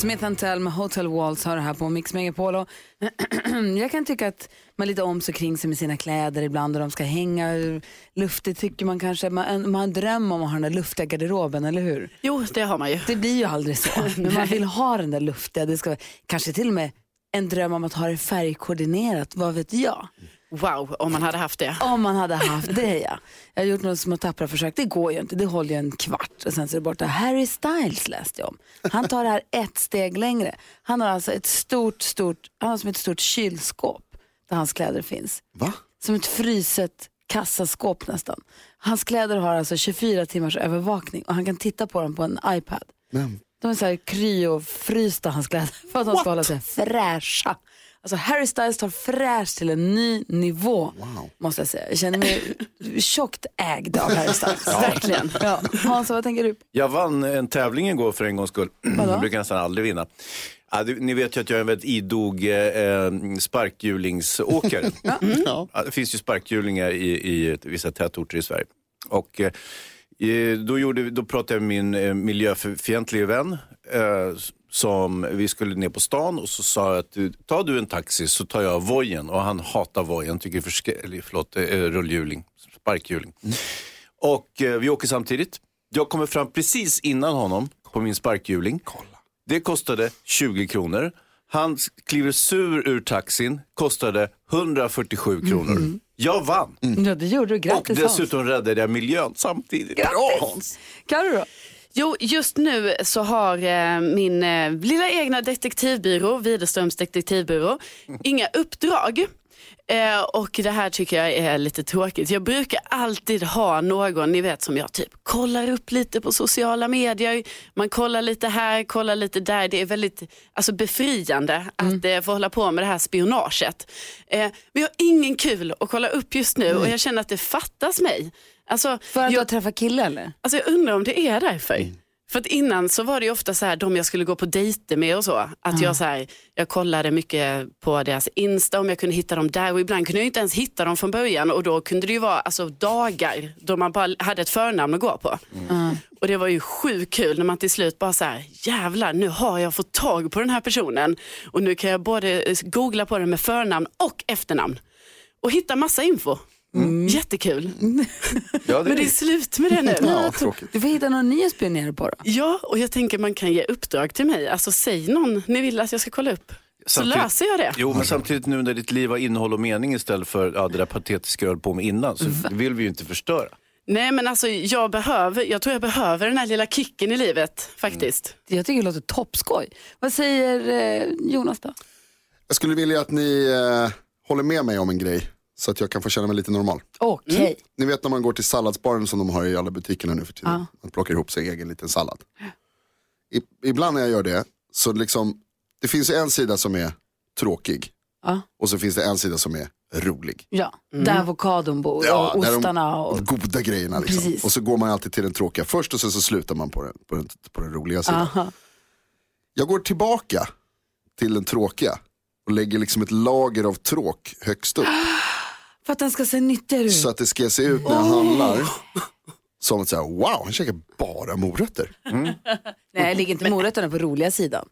Smith Tell med Hotel Walls har det här på Mix Megapol. Och jag kan tycka att man lite om sig kring sig med sina kläder ibland och de ska hänga luftigt tycker man kanske. Man, man drömmer om att ha den där luftiga garderoben, eller hur? Jo, det har man ju. Det blir ju aldrig så, men man vill ha den där luftiga. Det ska, kanske till och med en dröm om att ha det färgkoordinerat, vad vet jag? Wow, om man hade haft det. Om man hade haft det ja. Jag har gjort några små tappra försök, det går ju inte, det håller ju en kvart och sen så är det borta. Harry Styles läste jag om. Han tar det här ett steg längre. Han har alltså ett stort, stort, han har som ett stort kylskåp där hans kläder finns. Va? Som ett fryset kassaskåp nästan. Hans kläder har alltså 24 timmars övervakning och han kan titta på dem på en iPad. Men, De är så här kryofrysta hans kläder för att de ska hålla sig fräscha. Alltså Harry Styles tar fräsch till en ny nivå. Måste jag säga. Jag känner mig tjockt ägd av Harry Styles. Verkligen. Ja. Hans, vad tänker du? Jag vann en tävling igår för en gångs skull. Vadå? Jag brukar nästan aldrig vinna. Ja, det, ni vet ju att jag är en väldigt idog eh, sparkhjulingsåkare. ja. Ja, det finns ju sparkhjulingar i, i vissa tätorter i Sverige. Och, eh, eh, då, gjorde, då pratade jag med min eh, miljöfientliga vän eh, som vi skulle ner på stan och så sa jag att du, tar du en taxi så tar jag vojen och han hatar vojen, tycker försk- eller, förlåt, eh, rullhjuling, sparkhjuling. Och eh, vi åker samtidigt. Jag kommer fram precis innan honom på min sparkhjuling. Det kostade 20 kronor. Han kliver sur ur taxin, kostade 147 kronor. Jag vann. Ja, det gjorde du. Och Grattis dessutom räddade jag miljön samtidigt. Bra Hans! Carro då? Jo, just nu så har eh, min eh, lilla egna detektivbyrå, Widerströms detektivbyrå, inga uppdrag. Eh, och det här tycker jag är lite tråkigt. Jag brukar alltid ha någon, ni vet som jag typ kollar upp lite på sociala medier. Man kollar lite här, kollar lite där. Det är väldigt alltså, befriande att eh, få hålla på med det här spionaget. Eh, men jag har ingen kul att kolla upp just nu och jag känner att det fattas mig. Alltså, För att du jag, har träffat kille eller? Alltså jag undrar om det är därför. För att innan så var det ofta så här, de jag skulle gå på dejter med och så, att jag, så här, jag kollade mycket på deras Insta om jag kunde hitta dem där och ibland kunde jag inte ens hitta dem från början och då kunde det ju vara alltså, dagar då man bara hade ett förnamn att gå på. Och det var ju sjukt kul när man till slut bara så här, jävlar nu har jag fått tag på den här personen och nu kan jag både eh, googla på den med förnamn och efternamn och hitta massa info. Jättekul. Ja, Men det är slut med det nu. Ja, tråkigt. Du får hitta någon ny att spionera på då. Ja, och jag tänker man kan ge uppdrag till mig. Alltså säg någon ni vill att jag ska kolla upp. Så Samtidigt- löser jag det. Jo, men samtidigt nu när ditt liv har innehåll och mening istället för ja, det där patetiska jag höll på med innan så det vill vi ju inte förstöra. Nej men alltså jag behöver, jag tror jag behöver den här lilla kicken i livet faktiskt. Jag tycker det låter toppskoj. Vad säger eh, Jonas då? Jag skulle vilja att ni eh, håller med mig om en grej. Så att jag kan få känna mig lite normal. Okej. Ni vet när man går till salladsbaren som de har i alla butikerna nu för tiden. Ja. Man plockar ihop sig egen liten sallad. I, ibland när jag gör det, så liksom, det finns en sida som är tråkig. Ja. Och så finns det en sida som är rolig. Ja, där avokadon bor och där ostarna. de Och... goda grejerna. Liksom. Precis. Och så går man alltid till den tråkiga först och sen så slutar man på den, på den, på den roliga sidan. Aha. Jag går tillbaka till den tråkiga och lägger liksom ett lager av tråk högst upp. För att den ska se nyttigare ut. Så att det ska se ut när jag handlar som att säga, wow, han käkar bara morötter. Nej, ligger inte morötterna på roliga sidan?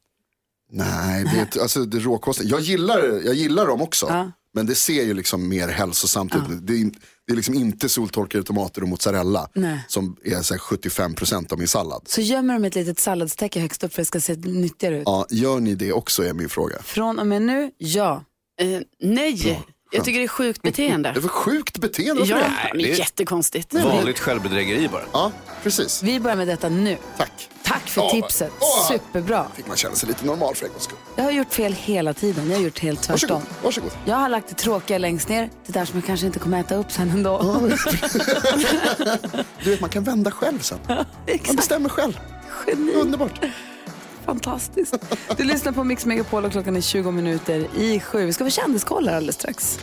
Nej, det är, alltså, det är råkost. Jag gillar, jag gillar dem också. Ja. Men det ser ju liksom mer hälsosamt ut. Det, är, det är liksom inte soltorkade tomater och mozzarella Nej. som är så här 75% av min sallad. Så gömmer de ett litet salladstäcke högst upp för att det ska se nyttigare ut. Ja, gör ni det också är min fråga. Från och med nu, ja. Eh, nej, jag tycker det är sjukt beteende. Det är för sjukt beteende för ja, det. det är- jättekonstigt. Vanligt självbedrägeri bara. Ja, precis. Vi börjar med detta nu. Tack. Tack för Ja, tipset. åh. Superbra. Fick man känna sig lite normal för en gångs skull. Jag har gjort fel hela tiden. Jag har gjort helt Varsågod. tvärtom. Varsågod. Jag har lagt det tråkiga längst ner, det där som jag kanske inte kommer äta upp sen ändå. Du vet, man kan vända själv sen. Man Exakt. bestämmer själv. Geni. Underbart. Fantastiskt. Du lyssnar på Mix Megapol och klockan är 20 minuter i sju. Vi ska få kändiskoll här alldeles strax.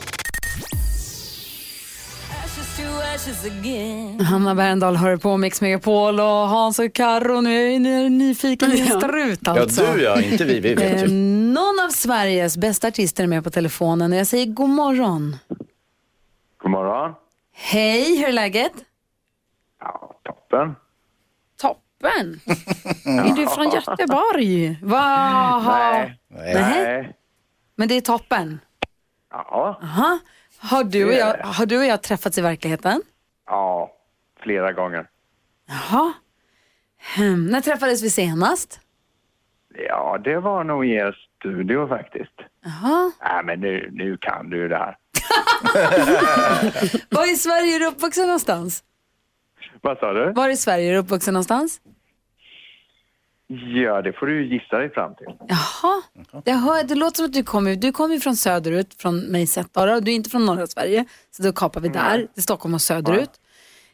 Hanna Bergendahl hör på Mix Megapol och Hans och Karo nu är ni nyfikna gäster ut alltså. Ja, du ja, inte vi. Vi vet Eh, ju. Någon av Sveriges bästa artister är med på telefonen och jag säger god morgon. God morgon. Hej, hur är läget? Ja, toppen. Toppen! är du från Göteborg? Vaha. Nej. Nej. Men det är toppen. Ja, Aha. Har, du och jag, har du och jag träffats i verkligheten? ja, flera gånger. Jaha. Hmm. När träffades vi senast? Ja, det var nog i er studio faktiskt. Jaha. Nej, men nu, nu kan du det här. Var i Sverige är du uppvuxen någonstans? Vad sa du? Var i Sverige är du uppvuxen någonstans? Ja, det får du gissa dig fram till. Jaha. Jag hör, det låter som att du kommer, du kommer ju från söderut, från mig sett bara, och du är inte från norra Sverige. Så då kapar vi där, till Stockholm och söderut.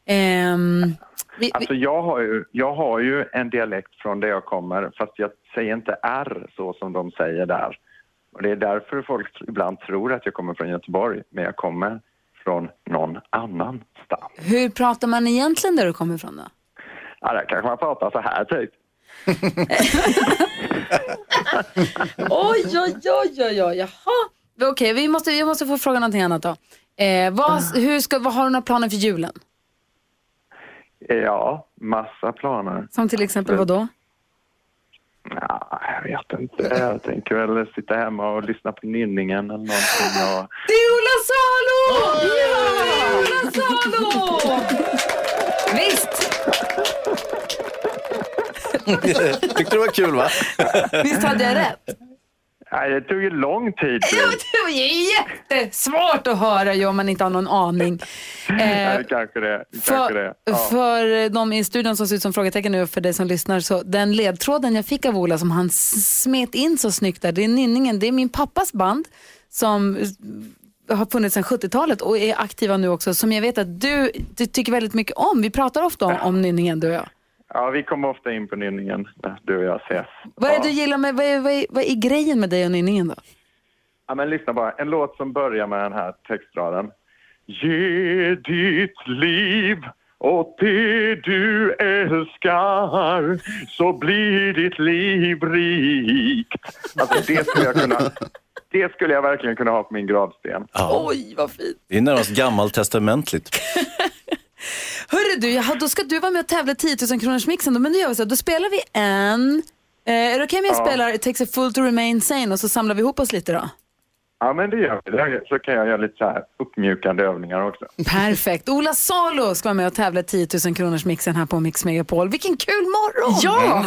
Ehm, vi, vi, Alltså, jag har, ju, jag har ju en dialekt från där jag kommer, fast jag säger inte R så som de säger där. Och det är därför folk ibland tror att jag kommer från Göteborg, men jag kommer från någon annanstans. hur pratar man egentligen där du kommer ifrån då? Ja, där kanske man pratar så här typ. Oj, oj, oj, oj, oj, jaha. Okej, vi måste, jag måste få fråga någonting annat då. Eh, vad, hur ska, vad har du några planer för julen? Ja, massa planer. Som till exempel vad då? Ja, jag vet inte. Jag tänker väl sitta hemma och lyssna på nynningen eller någonting. Och... Det är Ola Salo! Ja, det är Ola Salo! Visst, Tyckte det var kul va? visst hade jag rätt? Nej, det tog ju lång tid. Ja, det var ju jättesvårt att höra ju om man inte har någon aning. Nej, Eh, kanske det. Kanske det. för, Ja. för de i studion som ser ut som frågetecken nu för dig som lyssnar, så den ledtråden jag fick av Ola som han smet in så snyggt där, det är nynningen. Det är min pappas band som har funnits sedan 70-talet och är aktiva nu också, som jag vet att du, du tycker väldigt mycket om. Vi pratar ofta om, om nynningen, du och jag. Ja, vi kommer ofta in på nynningen när du och jag ses. Vad är det ja. du gillar med, vad är, vad, är, vad är grejen med dig och nynningen då? Ja, men lyssna bara. En låt som börjar med den här textraden. Ge ditt liv åt det du älskar så blir ditt liv rikt. Alltså det skulle jag kunna... Det skulle jag verkligen kunna ha på min gravsten. Oj, vad fint. Det är närmast gammaltestamentligt. Hörru du, jaha, då ska du vara med och tävla i 10 000 kronors mixen. Då, men då gör vi så här, då spelar vi en... Eh, är det okej om jag spelar It takes a fool to remain sane och så samlar vi ihop oss lite då? Ja, men det gör vi. Så kan jag göra lite så här uppmjukande övningar också. Perfekt. Ola Salo ska vara med och tävla i 10 000 kronors mixen här på Mix Megapol. Vilken kul morgon! Ja!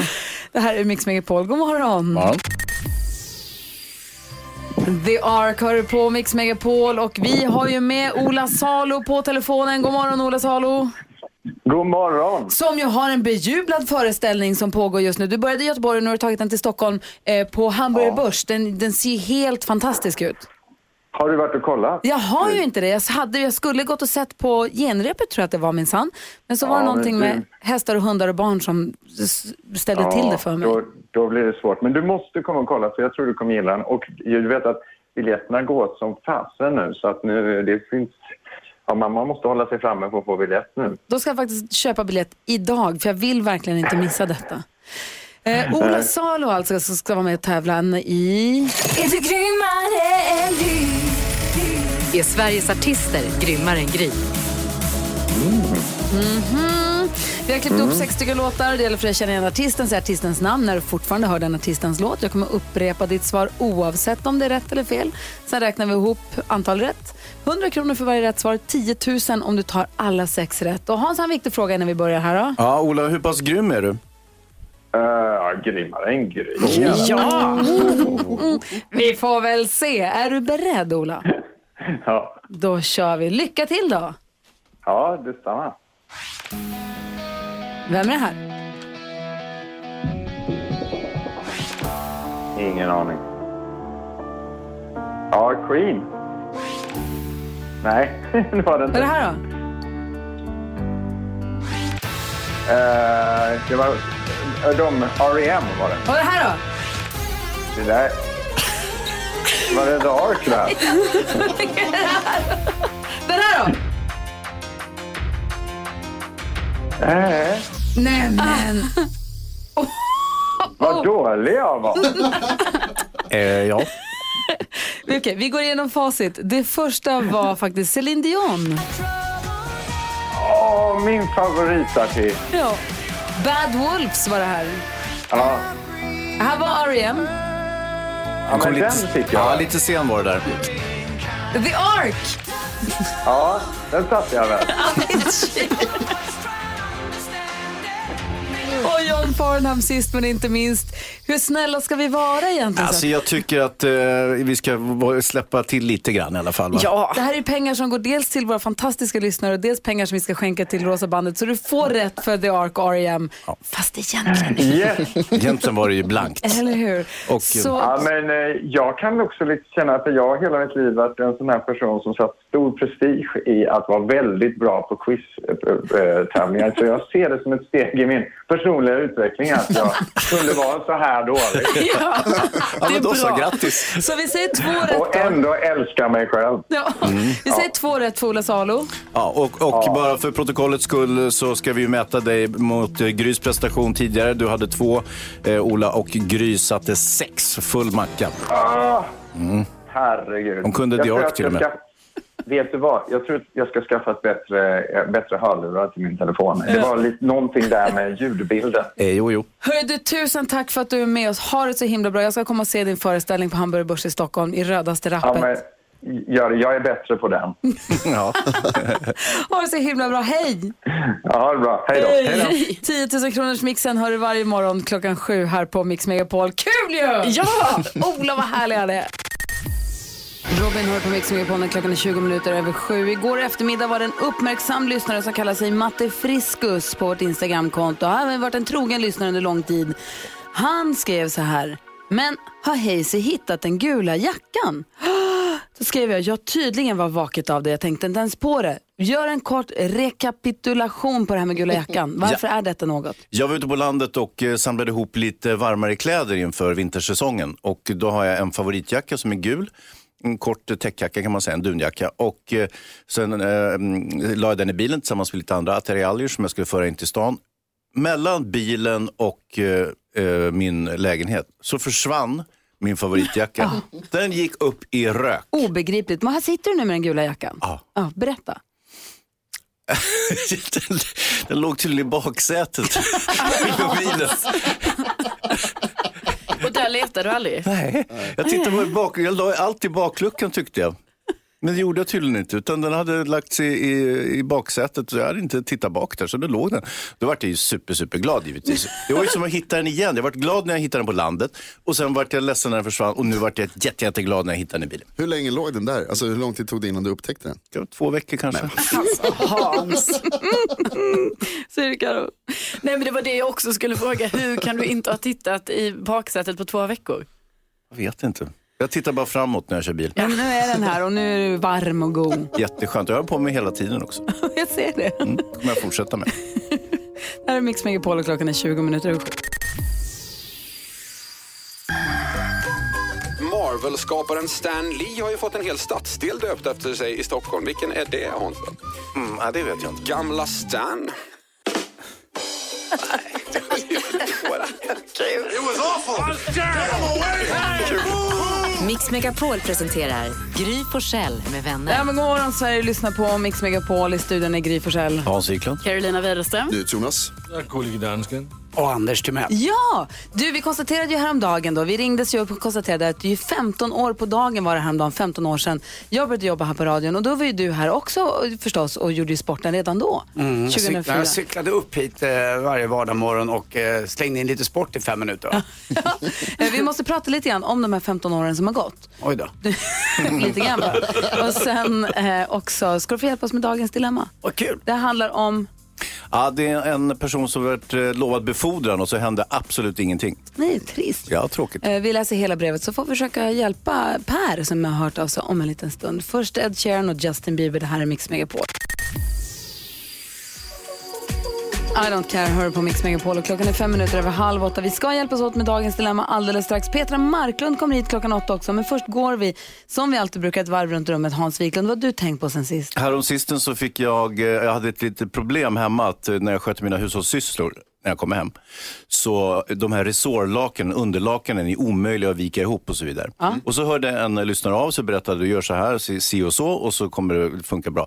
Det här är Mix Megapol. God morgon! Ja. The Ark hör på Mix Megapol och vi har ju med Ola Salo på telefonen. God morgon Ola Salo! God morgon! Som ju har en bejublad föreställning som pågår just nu. Du började i Göteborg och nu har du tagit den till Stockholm eh, på Hamburger Börs. Den, den ser helt fantastisk ut. Har du varit och kollat? Jag har ju inte det. Jag, hade, jag skulle gått och sett på genrepet tror jag att det var minsann. Men så var det Ja, någonting med hästar och hundar och barn som ställde till det för mig. Då, då blir det svårt. Men du måste komma och kolla för jag tror du kommer gilla den. Och du vet att biljetterna går som fasen nu så att nu det finns... Ja, man, man måste hålla sig framme för att få biljett nu. Då ska jag faktiskt köpa biljett idag för jag vill verkligen inte missa detta. Eh, Ola Salo alltså som ska vara med och tävla i... Är Sveriges artister grymmare än Gry? Vi har klippt upp sex stycken låtar. Det gäller för dig att känna igen artisten, säga artistens namn när du fortfarande hör den artistens låt. Jag kommer upprepa ditt svar oavsett om det är rätt eller fel. Sen räknar vi ihop antal rätt. 100 kronor för varje rätt svar, 10 000 om du tar alla sex rätt. Och Hans, en viktig fråga innan vi börjar här då. ja, Ola, hur pass grym är du? Uh, ja, grymmare än Gry. Ja! Vi får väl se. Är du beredd, Ola? Ja, Då kör vi. Lycka till då! ja detsamma. Vem är det här? Ingen aning. Ja, Queen. Nej, det var det Vad är det inte. här då? Uh, det var... eh, De, R.E.M. var det. Vad är det här då? Det där... Var det The Ark där? Den här då? Äh, Nej men. vad dålig jag var. Eh, ja. Okej, vi går igenom facit. Det första var faktiskt Céline Dion. Åh, min favoritartist. Ja. Bad Wolves var det här. Ja, Här var R.E.M. ja Kom men den lite, fick ja, jag. lite sen var det där. The Ark. Ja, den satte jag väl. Och John Farnham sist men inte minst. Hur snälla ska vi vara egentligen? Alltså jag tycker att eh, vi ska släppa till lite grann i alla fall. Va? Ja, Det här är pengar som går dels till våra fantastiska lyssnare och dels pengar som vi ska skänka till Rosa bandet. Så du får rätt för The Ark och R.E.M. Fast egentligen Yes. Egentligen var det ju blankt. Eller hur? Och- så, Ja, men eh, jag kan också lite känna att jag hela mitt liv varit en sån här person som satt stor prestige i att vara väldigt bra på quiz-tävlingar. Så jag ser det som ett steg i min personliga utveckling att jag kunde vara så här dålig ja, Ja, det men då är så, bra. grattis. så vi säger två rätt och då. ändå älska mig själv. Ja. Vi säger två rätt för Ola Salo. Ja, och, och bara för protokollets skull så ska vi ju mäta dig mot eh, Grys prestation tidigare. Du hade två, eh, Ola, och Gry satte sex. Full macka. Ah, Herregud. De kunde Jag The tror Ark jag till och ska med. skaffa- Vet du vad? Jag tror att jag ska skaffa ett bättre, eh, bättre hörlurar till min telefon. Det var lite, någonting där med ljudbilden. Eh, jo, jo. Hörru du, tusen tack för att du är med oss. Ha det så himla bra. Jag ska komma och se din föreställning på Hamburger Börs i Stockholm i rödaste Ja, rappet. men, jag, jag är bättre på den. Ja. Ha det så himla bra. Hej! Ja, ha det bra. Hej då. 10 000 kronors mixen hör du varje morgon klockan sju här på Mix Megapol. Kul ju! Ja! Ola, vad härlig han är. Robin hör på Mix Megapol klockan är 20 minuter över sju. Igår eftermiddag var det en uppmärksam lyssnare som kallar sig Matte Friskus på vårt Instagramkonto. Han har varit en trogen lyssnare under lång tid. Han skrev så här. Men har Hayes hittat den gula jackan? Så skrev jag, jag tydligen var vaket av det. Jag tänkte inte ens på det. Gör en kort rekapitulation på det här med gula jackan. Varför är detta något? Jag var ute på landet och eh, samlade ihop lite varmare kläder inför vintersäsongen. Och då har jag en favoritjacka som är gul. En kort täckjacka kan man säga, en dunjacka. Och eh, sen eh, mm, la jag den i bilen tillsammans med lite andra attiraljer som jag skulle föra in till stan. Mellan bilen och eh, eh, min lägenhet så försvann min favoritjacka. Den gick upp i rök. Obegripligt. Men här sitter du nu med den gula jackan. Ja. Ja, berätta. den, den låg tydligen i baksätet i bilen. Letar du aldrig? Nej, jag tittade på bak, jag la allt i bakluckan tyckte jag. Men det gjorde jag tydligen inte, utan den hade lagts i, i, i baksätet och jag hade inte tittat bak där, så då låg den. Då var jag ju super, super glad givetvis. Det var ju som att hitta den igen. Jag var glad när jag hittade den på landet och sen var jag ledsen när den försvann och nu var jag jätte, jätteglad när jag hittade den i bilen. Hur länge låg den där? Alltså hur lång tid tog det innan du upptäckte den? Det var två veckor kanske. Hans. Säger du Karo? Nej men det var det jag också skulle fråga. Hur kan du inte ha tittat i baksätet på två veckor? Jag vet inte. Jag tittar bara framåt när jag kör bil. Men nu är den här och nu är du varm och god. Jätteskönt. Jag har på mig hela tiden också. Jag ser det. Mm. kommer jag fortsätta med. Det här är Mix Megapol och klockan är 20 minuter över. Marvel-skaparen Stan Lee har ju fått en hel stadsdel döpt efter sig i Stockholm. Vilken är det, Hans? Mm, ja, det vet jag inte. Gamla Stan? Mix Megapol presenterar Gry Forssell med vänner. Ja, men god morgon Sverige, lyssna på Mix Megapol i studion är Gry Forssell. Hans Wiklund. Carolina Widerström. Jonas. Och Anders Timell. Ja, du vi konstaterade ju häromdagen då, vi ringdes ju upp och konstaterade att det är ju 15 år på dagen var det häromdagen, 15 år sedan jag började jobba här på radion och då var ju du här också förstås och gjorde ju sporten redan då, Mm, jag, cyklade, 2004. jag cyklade upp hit eh, varje vardagsmorgon och eh, slängde in lite sport i fem minuter. Vi måste prata lite grann om de här 15 åren som har gått. Oj då. lite grann. Och sen eh, också, ska du få hjälpa oss med dagens dilemma? Vad kul. Det handlar om, Ja, det är en person som varit eh, lovad befordran och så hände absolut ingenting. nej trist. Ja, tråkigt. Eh, Vi läser hela brevet så får vi försöka hjälpa Per som har hört av sig om en liten stund. Först Ed Sheeran och Justin Bieber, det här är Mix Megapol. I don't care hör på Mix Megapol och klockan är fem minuter över halv åtta. Vi ska hjälpas åt med dagens dilemma alldeles strax. Petra Marklund kommer hit klockan åtta också, men först går vi som vi alltid brukar ett varv runt rummet. Hans Wiklund, vad har du tänkt på sen sist? Häromsistens så fick jag, eh, jag hade ett litet problem hemma att eh, när jag skötte mina hushållssysslor när jag kommer hem. Så de här resårlakanen, underlakanen är omöjliga att vika ihop och så vidare. Och så hörde en lyssnare av sig och berättade, du gör så här, si- si och så och så kommer det funka bra.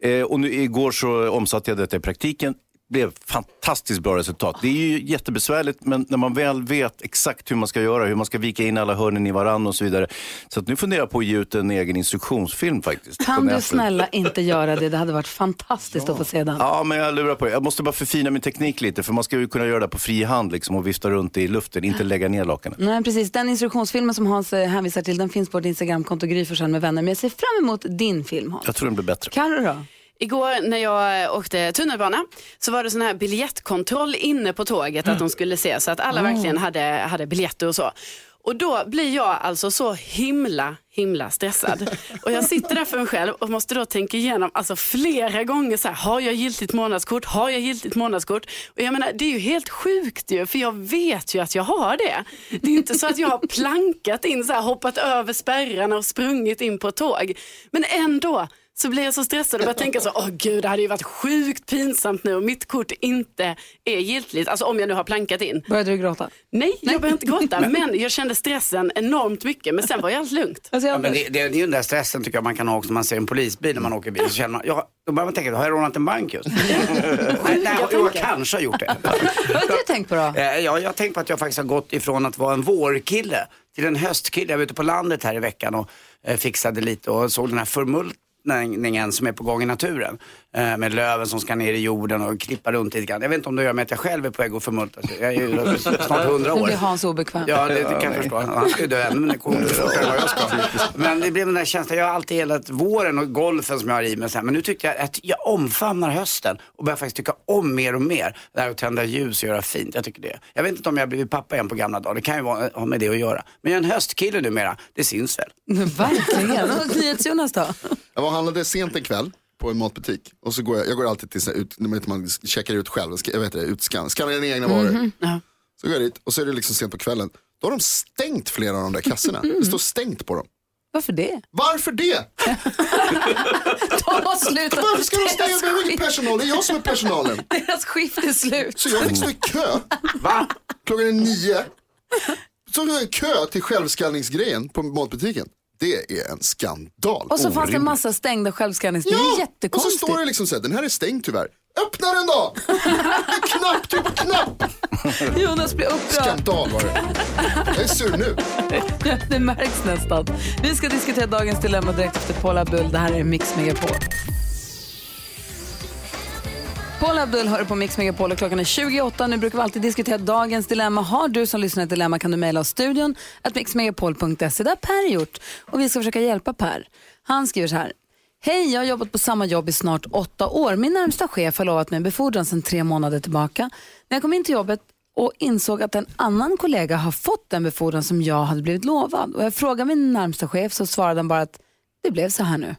Eh, och nu, igår så omsatte jag detta i praktiken blev fantastiskt bra resultat. Det är ju jättebesvärligt men när man väl vet exakt hur man ska göra, hur man ska vika in alla hörnen i varann och så vidare. Så att nu funderar jag på att ge ut en egen instruktionsfilm faktiskt. Kan du snälla inte göra det? Det hade varit fantastiskt att få se den. Ja, men jag lurar på det. Jag måste bara förfina min teknik lite för man ska ju kunna göra det på fri hand liksom, och vifta runt i luften, inte lägga ner lakanen. Nej, precis. Den instruktionsfilmen som Hans eh, hänvisar till, den finns på vårt Instagramkonto Gry med vänner. Men jag ser fram emot din film, Hans. Jag tror den blir bättre. Carro då? Igår när jag eh, åkte tunnelbana så var det sån här biljettkontroll inne på tåget att de skulle se så att alla verkligen hade, hade biljetter och så. Och då blir jag alltså så himla, himla stressad. Och jag sitter där för mig själv och måste då tänka igenom alltså flera gånger så här, har jag giltigt månadskort? Har jag giltigt månadskort? Och jag menar, det är ju helt sjukt ju, för jag vet ju att jag har det. Det är inte så att jag har plankat in, så här, hoppat över spärrarna och sprungit in på tåg. Men ändå så blir jag så stressad och börjar tänka så, åh gud det hade ju varit sjukt pinsamt nu om mitt kort inte är giltigt, alltså om jag nu har plankat in. Började du gråta? Nej, jag började inte gråta, men jag kände stressen enormt mycket, men sen var ju allt lugnt. Alltså, Ja, jag... men det, det, det är ju den där stressen tycker jag man kan ha också när man ser en polisbil när man åker bil. Så känner man, ja, då börjar man tänka, har jag rånat en bank just? Nej, nej, jo, jag kanske har gjort det. Vad har du tänkt på då? Eh, Ja, jag har tänkt på att jag faktiskt har gått ifrån att vara en vårkille till en höstkille. Jag var ute på landet här i veckan och eh, fixade lite och såg den här förmultningen som är på gång i naturen. Eh, med löven som ska ner i jorden och klippa runt lite grann. Jag vet inte om det gör med att jag själv är på väg att förmultas. Jag är ju snart hundra Nu år. blir Hans obekväm. Ja, det, det kan jag förstå. Han ska ju dö ännu men fortare än vad jag ska. Men det blev den där känslan, jag har alltid gillat våren och golfen som jag har i mig. Men nu tyckte jag att jag omfamnar hösten och börjar faktiskt tycka om mer och mer. Det här att tända ljus och göra fint, jag tycker det. Jag vet inte om jag har blivit pappa igen på gamla dagar, det kan ju vara, ha med det att göra. Men jag är en höstkille numera, det syns väl. Verkligen. NyhetsJonas då? Jag var handlade sent en kväll på en matbutik. Och så går jag, jag går alltid till så här ut, när man- man checkar ut själv, ska- jag vet det, utskann, skannar dina egna varor. Så går jag dit och så är det liksom sent på kvällen. Då har de stängt flera av de där kassorna. Det står stängt på dem. Varför det? Varför det? De har slutat. Varför ska de stänga? Jag skift- personal, det är jag som är personalen. Deras skift är slut. Så jag fick stå i kö. Va? Klockan är nio. Så har jag en kö till självskannningsgrejen på matbutiken. Det är en skandal. Och så fanns det en massa stängda självskannings. Det är Ja, och så jättekonstigt. står det liksom så här, den här är stängd tyvärr. Öppna den då! Det är knapp, på knapp. Jonas blir upprörd. Skandal var det. Jag är sur nu. Ja, det märks nästan. Vi ska diskutera dagens dilemma direkt efter Paula Abdul. Det här är Mix Megapol. Paul Abdul hör på Mix Megapol och klockan är 28. Nu brukar vi alltid diskutera dagens dilemma. Har du som lyssnar ett dilemma kan du mejla oss studion att mixmegapol.se. Det har Per gjort och vi ska försöka hjälpa Per. Han skriver så här. Hej, jag har jobbat på samma jobb i snart åtta år. Min närmsta chef har lovat mig en befordran sedan tre månader tillbaka. När jag kom in till jobbet och insåg att en annan kollega har fått den befordran som jag hade blivit lovad. Och jag frågade min närmsta chef så svarade han bara att det blev så här nu.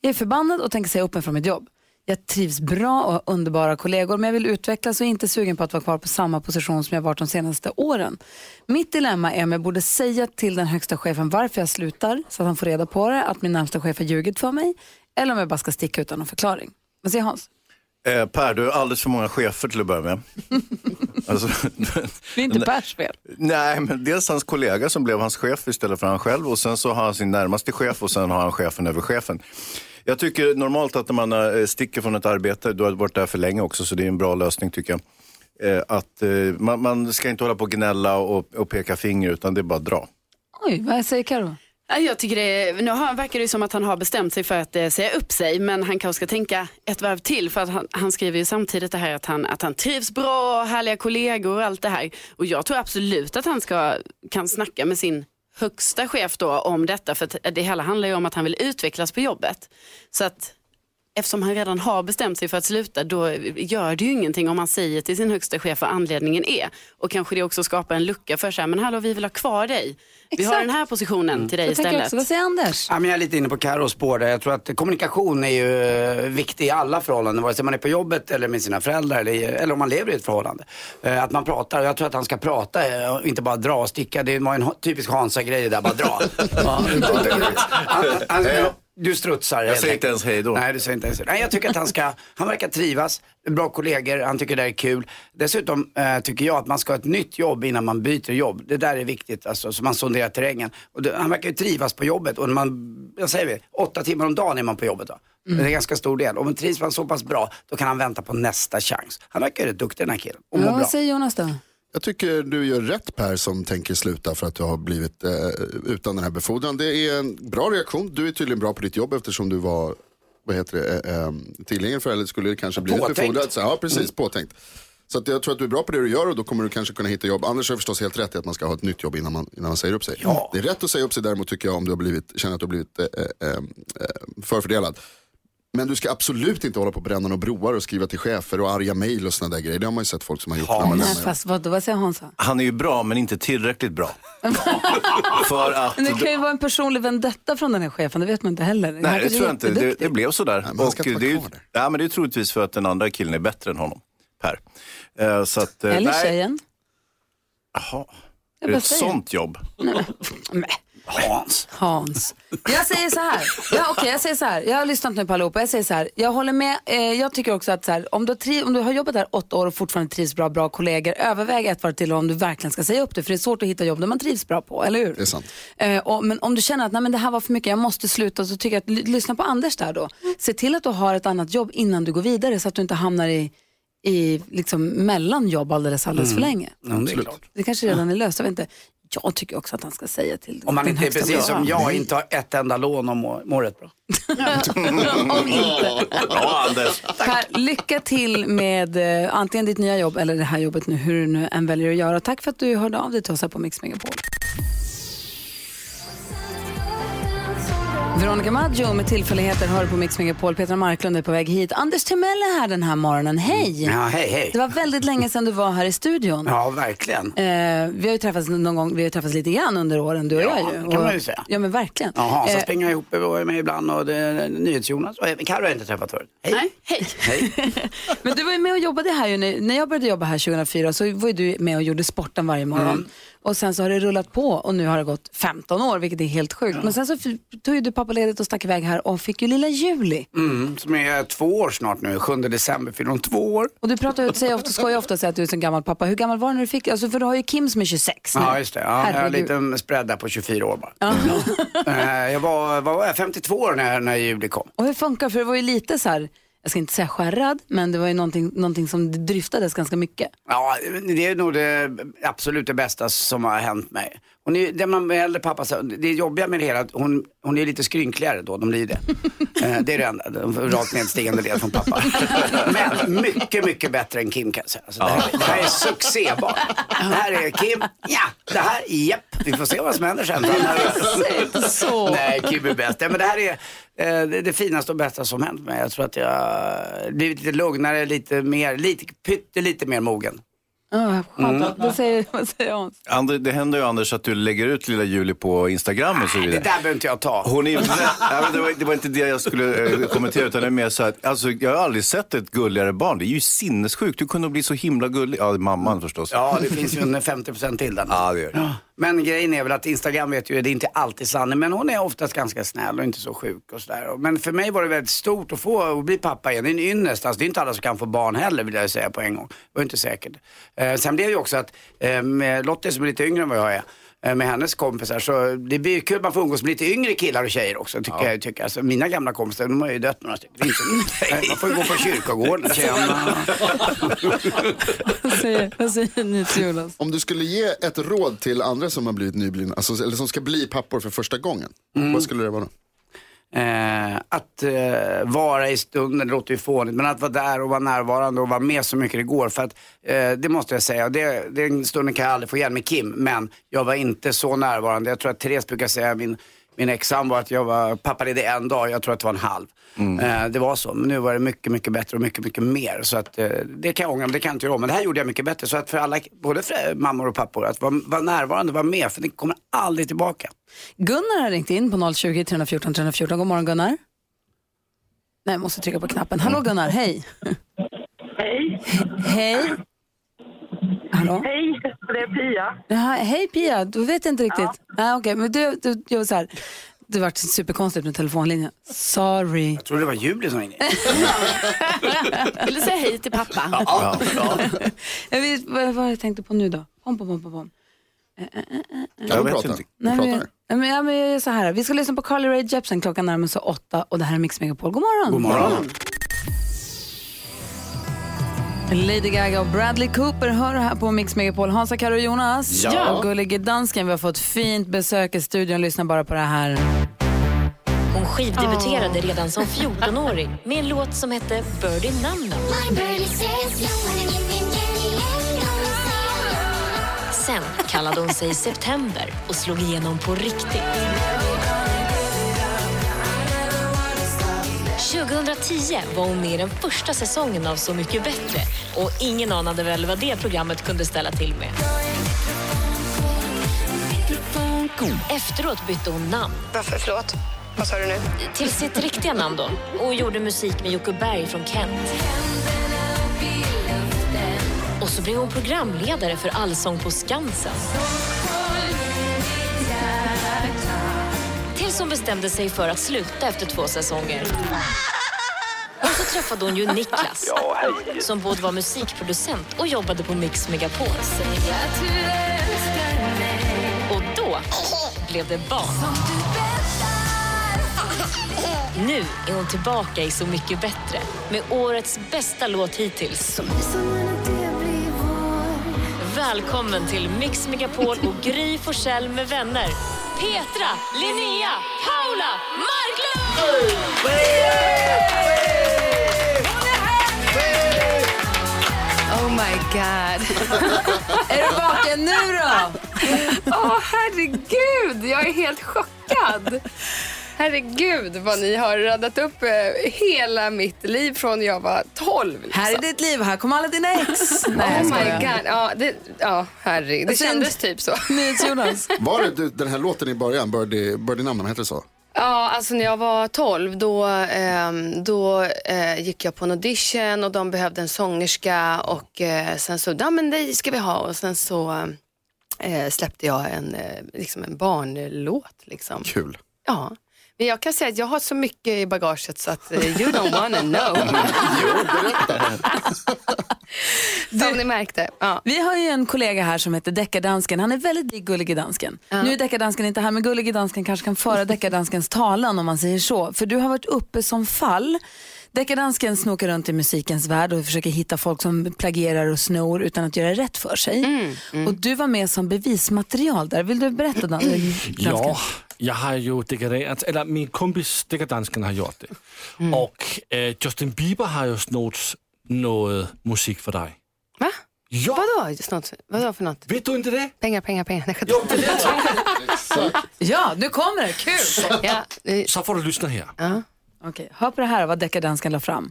Jag är förbannad och tänker säga upp mig från mitt jobb. Jag trivs bra och har underbara kollegor men jag vill utvecklas och är inte sugen på att vara kvar på samma position som jag varit de senaste åren. Mitt dilemma är om jag borde säga till den högsta chefen varför jag slutar så att han får reda på det, att min närmsta chef har ljugit för mig eller om jag bara ska sticka utan någon förklaring. Vad säger Hans? Eh, per, du har alldeles för många chefer till att börja med. alltså, Det är inte Pers fel. nej, men dels hans kollega som blev hans chef istället för han själv och sen så har han sin närmaste chef och sen har han chefen över chefen. Jag tycker normalt att när man eh, sticker från ett arbete, du har varit där för länge också så det är en bra lösning tycker jag. Eh, att eh, man, man ska inte hålla på och gnälla och, och peka finger utan det är bara att dra. Oj, vad säger Karo? Ja, Jag tycker det, nu har, verkar det som att han har bestämt sig för att eh, säga upp sig men han kanske ska tänka ett varv till för att han, han skriver ju samtidigt det här att han, att han trivs bra, härliga kollegor och allt det här. Och jag tror absolut att han ska, kan snacka med sin högsta chef då om detta för det hela handlar ju om att han vill utvecklas på jobbet. Så att eftersom han redan har bestämt sig för att sluta, då gör det ju ingenting om man säger till sin högsta chef vad anledningen är. Och kanske det också skapar en lucka för så här, men hallå vi vill ha kvar dig. Vi har den här positionen till dig istället. också, vad säger Anders? Ja, men jag är lite inne på Carros spår där. Jag tror att kommunikation är ju eh, viktig i alla förhållanden. Vare sig man är på jobbet eller med sina föräldrar eller, eller om man lever i ett förhållande. Eh, Att man pratar. Jag tror att han ska prata eh, och inte bara dra och sticka. Det var en typisk Hansa-grej det där, bara dra. Ja, han, han, du strutsar helt säger inte ens hej då. Nej, du säger inte ens Nej, jag tycker att han ska, han verkar trivas, bra kollegor, han tycker det är kul. Dessutom eh, tycker jag att man ska ha ett nytt jobb innan man byter jobb. Det där är viktigt, alltså, så man sonderar terrängen. Och det, han verkar ju trivas på jobbet och man, jag säger vi, åtta timmar om dagen är man på jobbet. Då. Det är en ganska stor del. Om man trivs man så pass bra, då kan han vänta på nästa chans. Han verkar ju rätt duktig den här killen och mår Ja, bra. vad säger Jonas då? Jag tycker du gör rätt Per som tänker sluta för att du har blivit eh, utan den här befordran. Det är en bra reaktion. Du är tydligen bra på ditt jobb eftersom du var vad heter det, eh, eh, tillgänglig för eller skulle kanske blivit Påtänkt. befordrad. Så, ja, precis, påtänkt. Så jag tror att du är bra på det du gör och då kommer du kanske kunna hitta jobb. Anders har förstås helt rätt i att man ska ha ett nytt jobb innan man, innan man säger upp sig. Ja. Det är rätt att säga upp sig däremot tycker jag om du har blivit, känner att du har blivit eh, eh, eh, förfördelad. Men du ska absolut inte hålla på och bränna några broar och skriva till chefer och arga mejl och sådana där grejer. Det har man ju sett folk som har gjort. När man Nej, lämnar fast vad, vad säger Hansa? Han är ju bra men inte tillräckligt bra. För att... Men det kan ju vara en personlig vendetta från den här chefen, det vet man inte heller. Han Nej, det kanske är tror jag inte. Det, jätteduktig. det blev sådär. Nej, men han ska inte det, är, vara ju- kvar där. ja, men det är troligtvis för att den andra killen är bättre än honom. Per. Eh, så att, eh, Eller nej. tjejen. Jaha. Jag Är det bara ett säger. sånt jobb? Nej. Hans. Hans. Jag säger så här. Ja, okej, jag säger så här. Jag har lyssnat nu på allihopa. Jag säger så här. Jag håller med. Eh, jag tycker också att så här, om, du har tri- om du har jobbat där åtta år och fortfarande trivs bra, bra kollegor, överväg ett varv till om du verkligen ska säga upp det. För det är svårt att hitta jobb där man trivs bra på, eller hur? Det är sant. Eh, och, men om du känner att Nej, men det här var för mycket, jag måste sluta, så tycker jag att ly- lyssna på Anders där då. Se till att du har ett annat jobb innan du går vidare så att du inte hamnar i, i liksom mellan jobb alldeles, alldeles för länge. Ja, det är klart. Det kanske redan är löst, jag vet inte. Jag tycker också att han ska säga till Om man den inte är precis som jag, inte har ett enda lån och mår rätt bra. Om inte. Bra Anders. Per, lycka till med eh, antingen ditt nya jobb eller det här jobbet nu, hur du nu än väljer att göra. Tack för att du hörde av dig till oss här på Mix Megapol. Veronica Maggio med tillfälligheter hör på Mix Megapol. Petra Marklund är på väg hit. Anders Timell är här den här morgonen. Hej! Ja, hej, hej. Det var väldigt länge sedan du var här i studion. Ja, verkligen. Eh, vi har ju träffats någon gång, vi har träffats lite grann under åren, du och Ja, jag ju. det kan man ju säga. Ja men verkligen. Ja, Hansa Eh, springer ihop och är med ibland och NyhetsJonas. Och Carro har jag inte träffat förut. Hej. Nej, hej. Hej. Men du var ju med och jobbade här ju, när när jag började jobba här 2004 så var ju du med och gjorde sporten varje morgon. Mm. Och sen så har det rullat på och nu har det gått 15 år vilket är helt sjukt. Men sen så tog ju du pappaledigt och stack iväg här och fick ju lilla Juli. Mm, som är två år snart nu. 7 december fyller hon två år. Och du pratar ut, säger ofta, skojar ofta säga att du är så gammal pappa. Hur gammal var du när du fick, alltså för du har ju Kim som är 26 nu. Ja, just det. Ja, jag har en liten spread där på 24 år bara. Eh, jag var, var jag, 52 år när, när Juli kom. Och hur funkar För det var ju lite så här, jag ska inte säga skärrad, men det var ju någonting, någonting som dryftades ganska mycket. Ja, det är nog det absolut det bästa som har hänt mig. Hon är, det man med äldre pappa, så- det jobbiga med det hela, hon, hon är lite skrynkligare då, de blir det. Eh, det är det enda, rakt nedstigande led från pappa. Men mycket, mycket bättre än Kim kan jag säga. Alltså, det, här, det här är succébarn. Det här är Kim, ja, det här, japp, vi får se vad som händer sen. Så. Nej, Kim är bäst. Ja, men det här är eh, det, det finaste och bästa som hänt mig. Jag tror att jag blivit lite lugnare, lite mer, lite, pyttelite mer mogen. Ja, skönt. Mm. Vad säger, vad säger Hans? Ander, det händer ju Anders att du lägger ut lilla Julie på Instagram och så Det vidare. där behöver inte jag ta. Hon är, men det, var, det var inte det jag skulle eh, kommentera utan det är mer så att alltså, jag har aldrig sett ett gulligare barn. Det är ju sinnessjukt. Du kunde bli så himla gullig. Ja, mamman förstås. Ja, det finns ju en 50% till den. Ja, det gör det. Men grejen är väl att Instagram vet ju, det är inte alltid sanning, men hon är oftast ganska snäll och inte så sjuk och sådär. Men för mig var det väldigt stort att få att bli pappa igen. Det är en ynnest, alltså, det är inte alla som kan få barn heller vill jag säga på en gång. Det var inte säkert. Eh, sen blev det ju också att eh, Lottie som är lite yngre än vad jag är, med hennes kompisar så det blir kul att man får umgås med lite yngre killar och tjejer också tycker jag. Tycker. Alltså, mina gamla kompisar, de har ju dött några stycken. Man får ju gå på kyrkogården. Tjena. Vad säger, vad säger ni till Jonas? Om du skulle ge ett råd till andra som har blivit nyblivna, alltså, eller som ska bli pappor för första gången. Vad skulle det vara då? Eh, att eh, vara i stunden, det låter ju fånigt, men att vara där och vara närvarande och vara med så mycket det går. För att eh, det måste jag säga, det, den stunden kan jag aldrig få igen med Kim, men jag var inte så närvarande. Jag tror att Therese brukar säga, min min ex-sambo att jag var pappaledig en dag, jag tror att det var en halv. Mm. Eh, det var så, men nu var det mycket, mycket bättre och mycket, mycket mer. Så att, eh, det kan jag ångra, men det kan jag inte göra om. Men det här gjorde jag mycket bättre. Så att för alla, både för mammor och pappor, att vara, vara närvarande, vara med, för det kommer aldrig tillbaka. Gunnar har ringt in på 020 314 314. God morgon Gunnar. Nej, jag måste trycka på knappen. Hallå Gunnar, hej. Hej. Hej. Hallå? Hej, det är Pia. Jaha, hej Pia, du vet inte riktigt. Nej, okej, men du, du, jag var så här. Det var superkonstigt med telefonlinjen. Sorry. Jag trodde det var Julie som ringde. Vill du säga hej till pappa? Ja, ja. Jag vet, vad, vad jag tänkte på nu då? Pom, pom, pom, pom, pom. Kan du prata? Du Nej, men, pratar. nej, men, ja, men jag så här. Vi ska lyssna på Carly Rae Jepsen klockan närmar sig åtta och det här är Mix Megapol. God morgon. God morgon. Lady Gaga och Bradley Cooper hör här på Mix Megapol. Hansa, Karo och Jonas. Ja. Och gullige dansken. Vi har fått fint besök i studion. Lyssna bara på det här. Hon skivdebuterade redan som 14-åring med en låt som hette Birdie Nam. Sen kallade hon sig September och slog igenom på riktigt. 2010 var hon med i den första säsongen av Så mycket bättre och ingen anade väl vad det programmet kunde ställa till med. Efteråt bytte hon namn. Varför? Förlåt? Vad sa du nu? Till sitt riktiga namn då. Och gjorde musik med Jocke Berg från Kent. Och så blev hon programledare för Allsång på Skansen. Tills hon bestämde sig för att sluta efter två säsonger. Träffade hon ju Niklas, som både var musikproducent och jobbade på Mix Megapol. Och då blev det barn. Nu är hon tillbaka i Så mycket bättre med årets bästa låt hittills. Välkommen till Mix Megapol och Gry Forssell med vänner. Petra, Linnea, Paula, Marklund! God. är du vaken nu då? Åh herregud, jag är helt chockad. Herregud vad ni har räddat upp eh, hela mitt liv från jag var 12. Liksom. Här är ditt liv, här kommer alla dina ex. Nej, oh my god. Ja, det, ja herregud. Det Alltså, kändes typ så. Jonas. Var det du, den här låten i början, Birdie, Birdie Namn, heter det så? Ja, alltså när jag var 12 då, ehm, då eh, gick jag på en audition och de behövde en sångerska och eh, sen så, ja men det ska vi ha och sen så eh, släppte jag en, eh, liksom en barnlåt. Liksom. Kul. Ja, men jag kan säga att jag har så mycket i bagaget så att eh, you don't wanna know. Som ni märkte. Ja. Vi har ju en kollega här som heter Deckardansken. Han är väldigt lik Gullige Dansken. Nu är Deckardansken inte här, men Gullige Dansken kanske kan föra Deckardanskens talan om man säger så. För du har varit uppe som fall. Deckardansken snokar runt i musikens värld och försöker hitta folk som plagierar och snor utan att göra rätt för sig. Mm, Och du var med som bevismaterial där. Vill du berätta Dan- Dansken? Ja, jag har ju dekorerat, eller min kompis Deckardansken har gjort det. Och eh, Justin Bieber har ju snott något musik för dig. Va? Ja. Vadå? Snott? Vadå för något? Vet du inte det? Pengar, pengar, pengar. Nej, Jo, det är det. Ja, nu kommer det. Kul! ja, eh, Så får du lyssna här. ja. Okej, hör på det här vad Deckardansken la fram.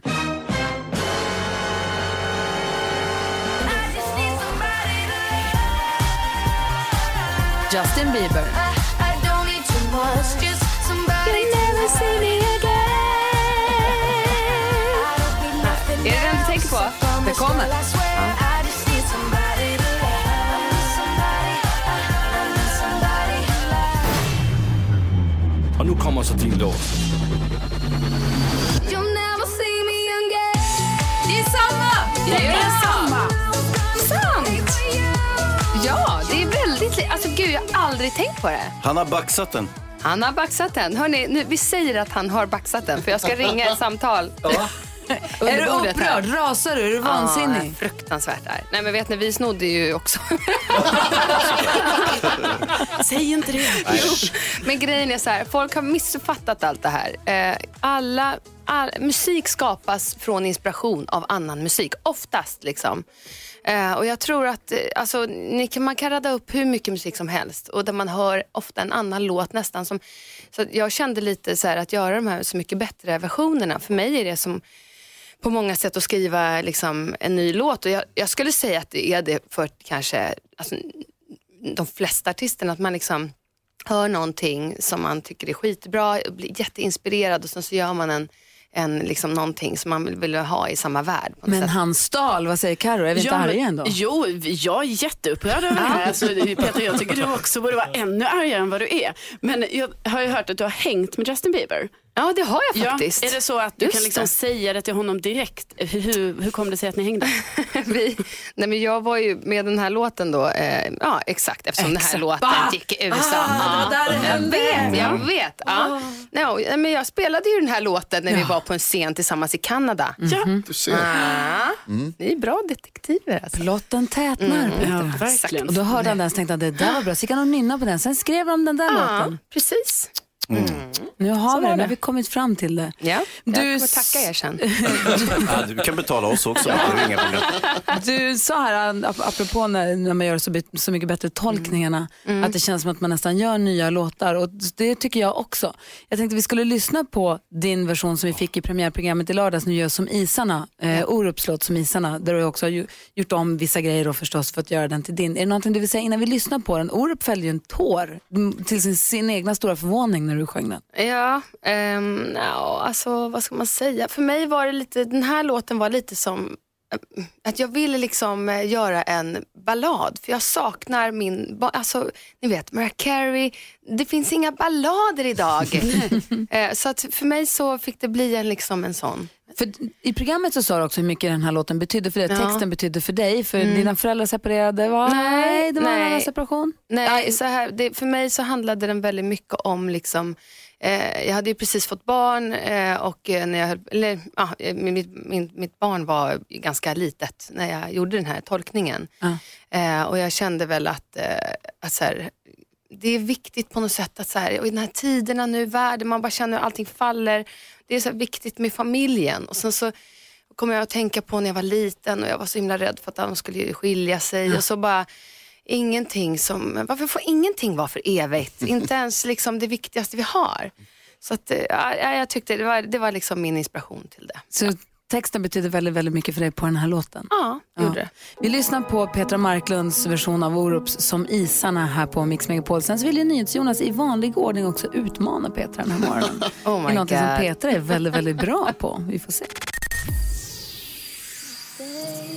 Justin Bieber. Är det den du tänker på? Det kommer. Och nu kommer så din låt. Det är samma! Det är samma. Sant! Ja, det är väldigt Alltså gud, jag har aldrig tänkt på det. Han har baxat den. Han har baxat den. Hörrni, nu, vi säger att han har baxat den för jag ska ringa ett samtal. Är du här. upprörd? Rasar du? Är du vansinnig? Ja, fruktansvärt där. Nej men vet ni, vi snodde ju också. Säg inte det. Jo, men grejen är så här, folk har missuppfattat allt det här. Eh, alla, all, musik skapas från inspiration av annan musik, oftast liksom. Eh, och jag tror att eh, alltså, ni kan, man kan radda upp hur mycket musik som helst och där man hör ofta en annan låt nästan som Så jag kände lite så här att göra de här Så mycket bättre versionerna. För mig är det som på många sätt att skriva liksom, en ny låt. Och jag, jag skulle säga att det är det för kanske alltså, de flesta artisterna. Att man liksom hör någonting som man tycker är skitbra, blir jätteinspirerad och sen så gör man en en, liksom någonting som man vill, vill ha i samma värld. på något Men sätt. han stal, vad säger Karo? Är vi inte Ja, men- arga ändå? Jo, jag är jätteupprörd över det här. Alltså, Peter, jag tycker du också borde vara ännu argare än vad du är. Men jag har ju hört att du har hängt med Justin Bieber. Ja, det har jag faktiskt. Ja, är det så att du Just kan liksom det. säga det till honom direkt? Hur, hur kom det sig att ni hängde? Vi, nej men jag var ju med den här låten då, eh, ja exakt eftersom den här Exakt. låten Bah! gick i USA. Ah, det jag vet, jag Ja. vet. Ja. No, men jag spelade ju den här låten när vi var på en scen tillsammans i Kanada. Ja. Du ser. Ah, Ni är bra detektiver alltså. Plotten tätnar. Mm, ja, verkligen. Och då hörde han den och tänkte att det där var bra. Så gick han och nynna på den. Sen skrev de den där Ja, låten. precis. Nu har vi den, nu det. har vi kommit fram till det. Ja, Du jag kommer tacka er sen. Du kan betala oss också. Det. Du sa här, ap- apropå när, när man gör så, så mycket bättre tolkningarna, Mm. att det känns som att man nästan gör nya låtar. Och det tycker jag också. Jag tänkte vi skulle lyssna på din version som vi fick i premiärprogrammet i lördags, Nu gör som isarna, eh, Orups låt som isarna, där du också har ju, gjort om vissa grejer och förstås för att göra den till din. Är det någonting du vill säga innan vi lyssnar på den? Orup fällde ju en tår mm, till sin, sin egna stora förvåning när du sjöng den. Ja, um, ja, alltså vad ska man säga? För mig var det lite, den här låten var lite som eh, att jag ville liksom eh, göra en ballad, för jag saknar min, alltså ni vet Mariah Carey, det finns inga ballader idag. Eh, så att för mig så fick det bli en, liksom en sån. För I programmet så sa du också hur mycket den här låten betydde för dig, Ja. texten betydde för dig, för Mm. dina föräldrar separerade, va? Nej, det var en nej. annan separation. Nej, så här, det, för mig så handlade den väldigt mycket om liksom, eh, jag hade ju precis fått barn eh, och eh, när jag, eller, ja, mitt, min, mitt barn var ganska litet när jag gjorde den här tolkningen. Eh, och jag kände väl att, att så här, det är viktigt på något sätt att så här, och i den här tiderna nu, världen, man bara känner att allting faller. Det är så viktigt med familjen. Och sen så kommer jag att tänka på när jag var liten och jag var så himla rädd för att de skulle skilja sig. Och så bara, ingenting som, varför får ingenting vara för evigt? Inte ens liksom det viktigaste vi har. Så att, eh, ja, jag tyckte det var, det var liksom min inspiration till det. Så texten betyder väldigt, väldigt mycket för dig på den här låten. Ja, det gjorde det. Vi lyssnar på Petra Marklunds version av Orups Som isarna här på Mix Megapol. Sen så vill ju NyhetsJonas i vanlig ordning också utmana Petra den här morgonen. Oh my något som God. Petra är väldigt, väldigt bra på. Vi får se.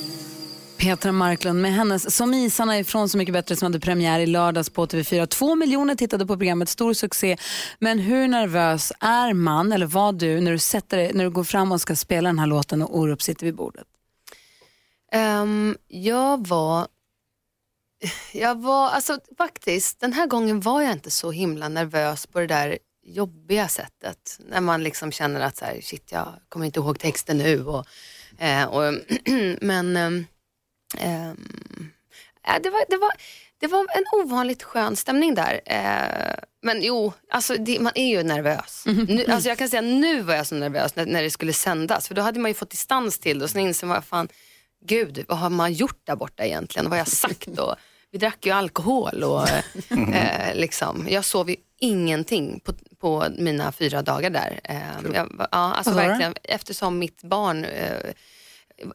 Petra Marklund med hennes Som isarna ifrån Så mycket bättre som hade premiär i lördags på TV4. Två miljoner tittade på programmet, stor succé. Men hur nervös är man, eller var du, när du, sätter dig, när du går fram och ska spela den här låten och Orup sitter vid bordet? Um, jag var, jag var, alltså faktiskt, den här gången var jag inte så himla nervös på det där jobbiga sättet. När man liksom känner att så här, shit jag kommer inte ihåg texten nu. Och, eh, och, men ehm, ja, det, var, det, var, det var en ovanligt skön stämning där. Eh, men jo, alltså det, man är ju nervös. Nu, alltså jag kan säga nu var jag så nervös när, när det skulle sändas. För då hade man ju fått distans till det och sen inser man, fan, gud vad har man gjort där borta egentligen? Vad har jag sagt? Och, vi drack ju alkohol och eh, liksom, jag sov ju ingenting på, på mina fyra dagar där. Eh, jag, ja, alltså verkligen, eftersom mitt barn eh,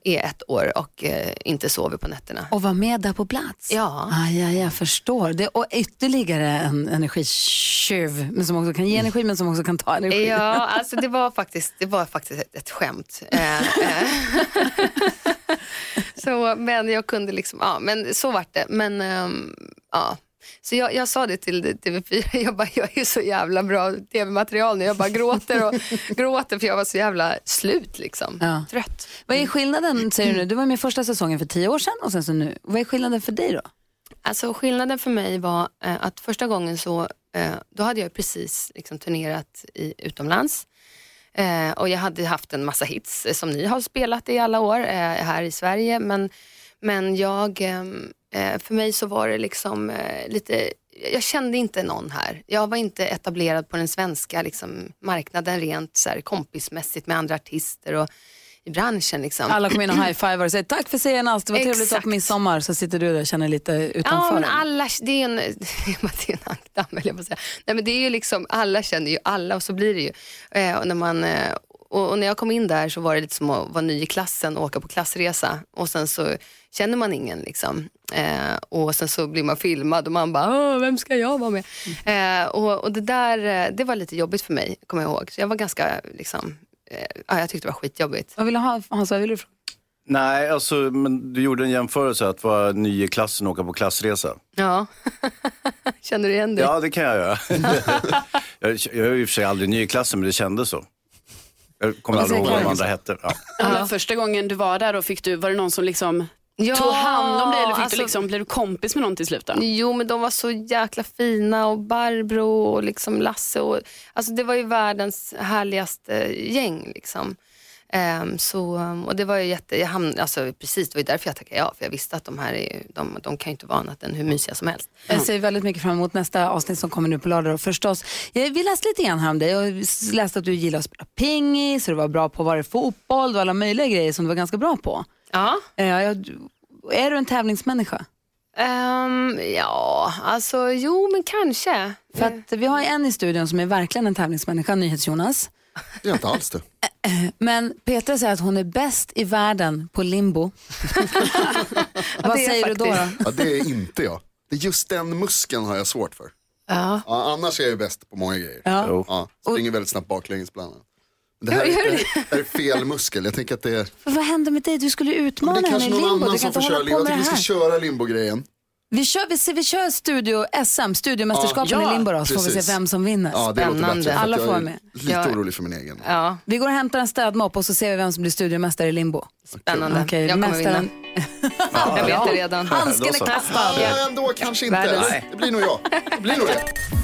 är ett år och eh, inte sover på nätterna. Och vara med där på plats? Ja. Ah, ja, jag förstår. Det, och ytterligare en energitjuv men som också kan ge energi men som också kan ta energi. Ja, alltså det var faktiskt, det var faktiskt ett, ett skämt. Eh, eh. så, men jag kunde liksom, ja men så vart det. Men ehm, ja. Så jag, jag sa det till TV4, jag bara, jag är så jävla bra tv-material nu. Jag bara gråter och gråter för jag var så jävla slut liksom. Ja. Trött. Vad är skillnaden, säger du nu? Du var med första säsongen för tio år sedan och sen så nu. Vad är skillnaden för dig då? Alltså skillnaden för mig var eh, att första gången så, eh, då hade jag precis liksom, turnerat i, utomlands. Eh, och jag hade haft en massa hits eh, som ni har spelat i alla år eh, här i Sverige. Men, men jag, ehm, eh, för mig så var det liksom eh, lite, jag kände inte någon här. Jag var inte etablerad på den svenska liksom, marknaden rent så här, kompismässigt med andra artister. Och i branschen. Liksom. Alla kommer in och high-fivar och säger tack för senast, det var trevligt att på midsommar. Så sitter du där och känner lite utanför. Ja, men alla, det är en, det är en ankdamm, jag på säga. Nej, men det är ju liksom, alla känner ju alla och så blir det ju. Eh, och, när man, eh, och, och när jag kom in där så var det lite som att vara ny i klassen och åka på klassresa. Och sen så känner man ingen liksom. Eh, och sen så blir man filmad och man bara, vem ska jag vara med? Eh, och, och det där, eh, det var lite jobbigt för mig, kommer jag ihåg. Så jag var ganska, liksom, eh, ja, jag tyckte det var skitjobbigt. Vad vill du ha? Hans, vad vill du? Nej, alltså, men du gjorde en jämförelse att vara ny i klassen och åka på klassresa. Ja, känner du igen det? Ja, det kan jag göra. jag, jag är i och för sig aldrig ny i klassen, men det kändes så. Jag kommer aldrig ihåg vad de andra hette. Ja. Ja. Första gången du var där, då fick du, var det någon som liksom Ja, tog hand om dig eller fick alltså- du liksom, blev du kompis med någon till slut? Då? Jo, men de var så jäkla fina och Barbro och liksom Lasse. Och, alltså det var ju världens härligaste gäng. Liksom. Ehm, så, och det var ju jätte, jag hamn, alltså, precis, det var ju därför jag tackade ja, för jag visste att de här är, de, de kan ju inte vara annat än hur mysiga som helst. Jag ser väldigt mycket fram emot nästa avsnitt som kommer nu på lördag. då, Förstås. Jag, vi läste lite grann här om dig och läste att du gillar att spela pingis, och du var bra på var det fotboll, var alla möjliga grejer som du var ganska bra på. Ja. Eh, jag, är du en tävlingsmänniska? Ehm, ja, alltså jo men kanske. För att vi har en i studion som är verkligen en tävlingsmänniska, NyhetsJonas. Det är inte alls det. Men Petra säger att hon är bäst i världen på limbo. Vad det är säger du då? då? Ja, det är inte jag. Det är just den muskeln har jag svårt för. Ja. Ja, annars är jag bäst på många grejer. Ja. Ja, springer väldigt snabbt baklänges bland annat. Det här, är, det? det här är fel muskel. Jag tänker att det är... Vad händer med dig? Du skulle utmana det är henne i kanske någon limbo. annan Du kan som får köra limbo. Jag tycker det vi ska köra limbo-grejen. Vi kör, vi, vi kör studio SM, studiomästerskapen Ja. i Ja, limbo då, så får vi se vem som vinner. Ja, det låter bättre. Alla jag får vara är med. Lite Ja. orolig för min egen. Ja. Vi går och hämtar en städmopp och så ser vi vem som blir studiomästare i limbo. Spännande. Okej, Jag kommer mästaren- Jag vet det redan. Handsken är kastad. Ja, ändå kanske inte. Det blir nog jag. Det blir nog det.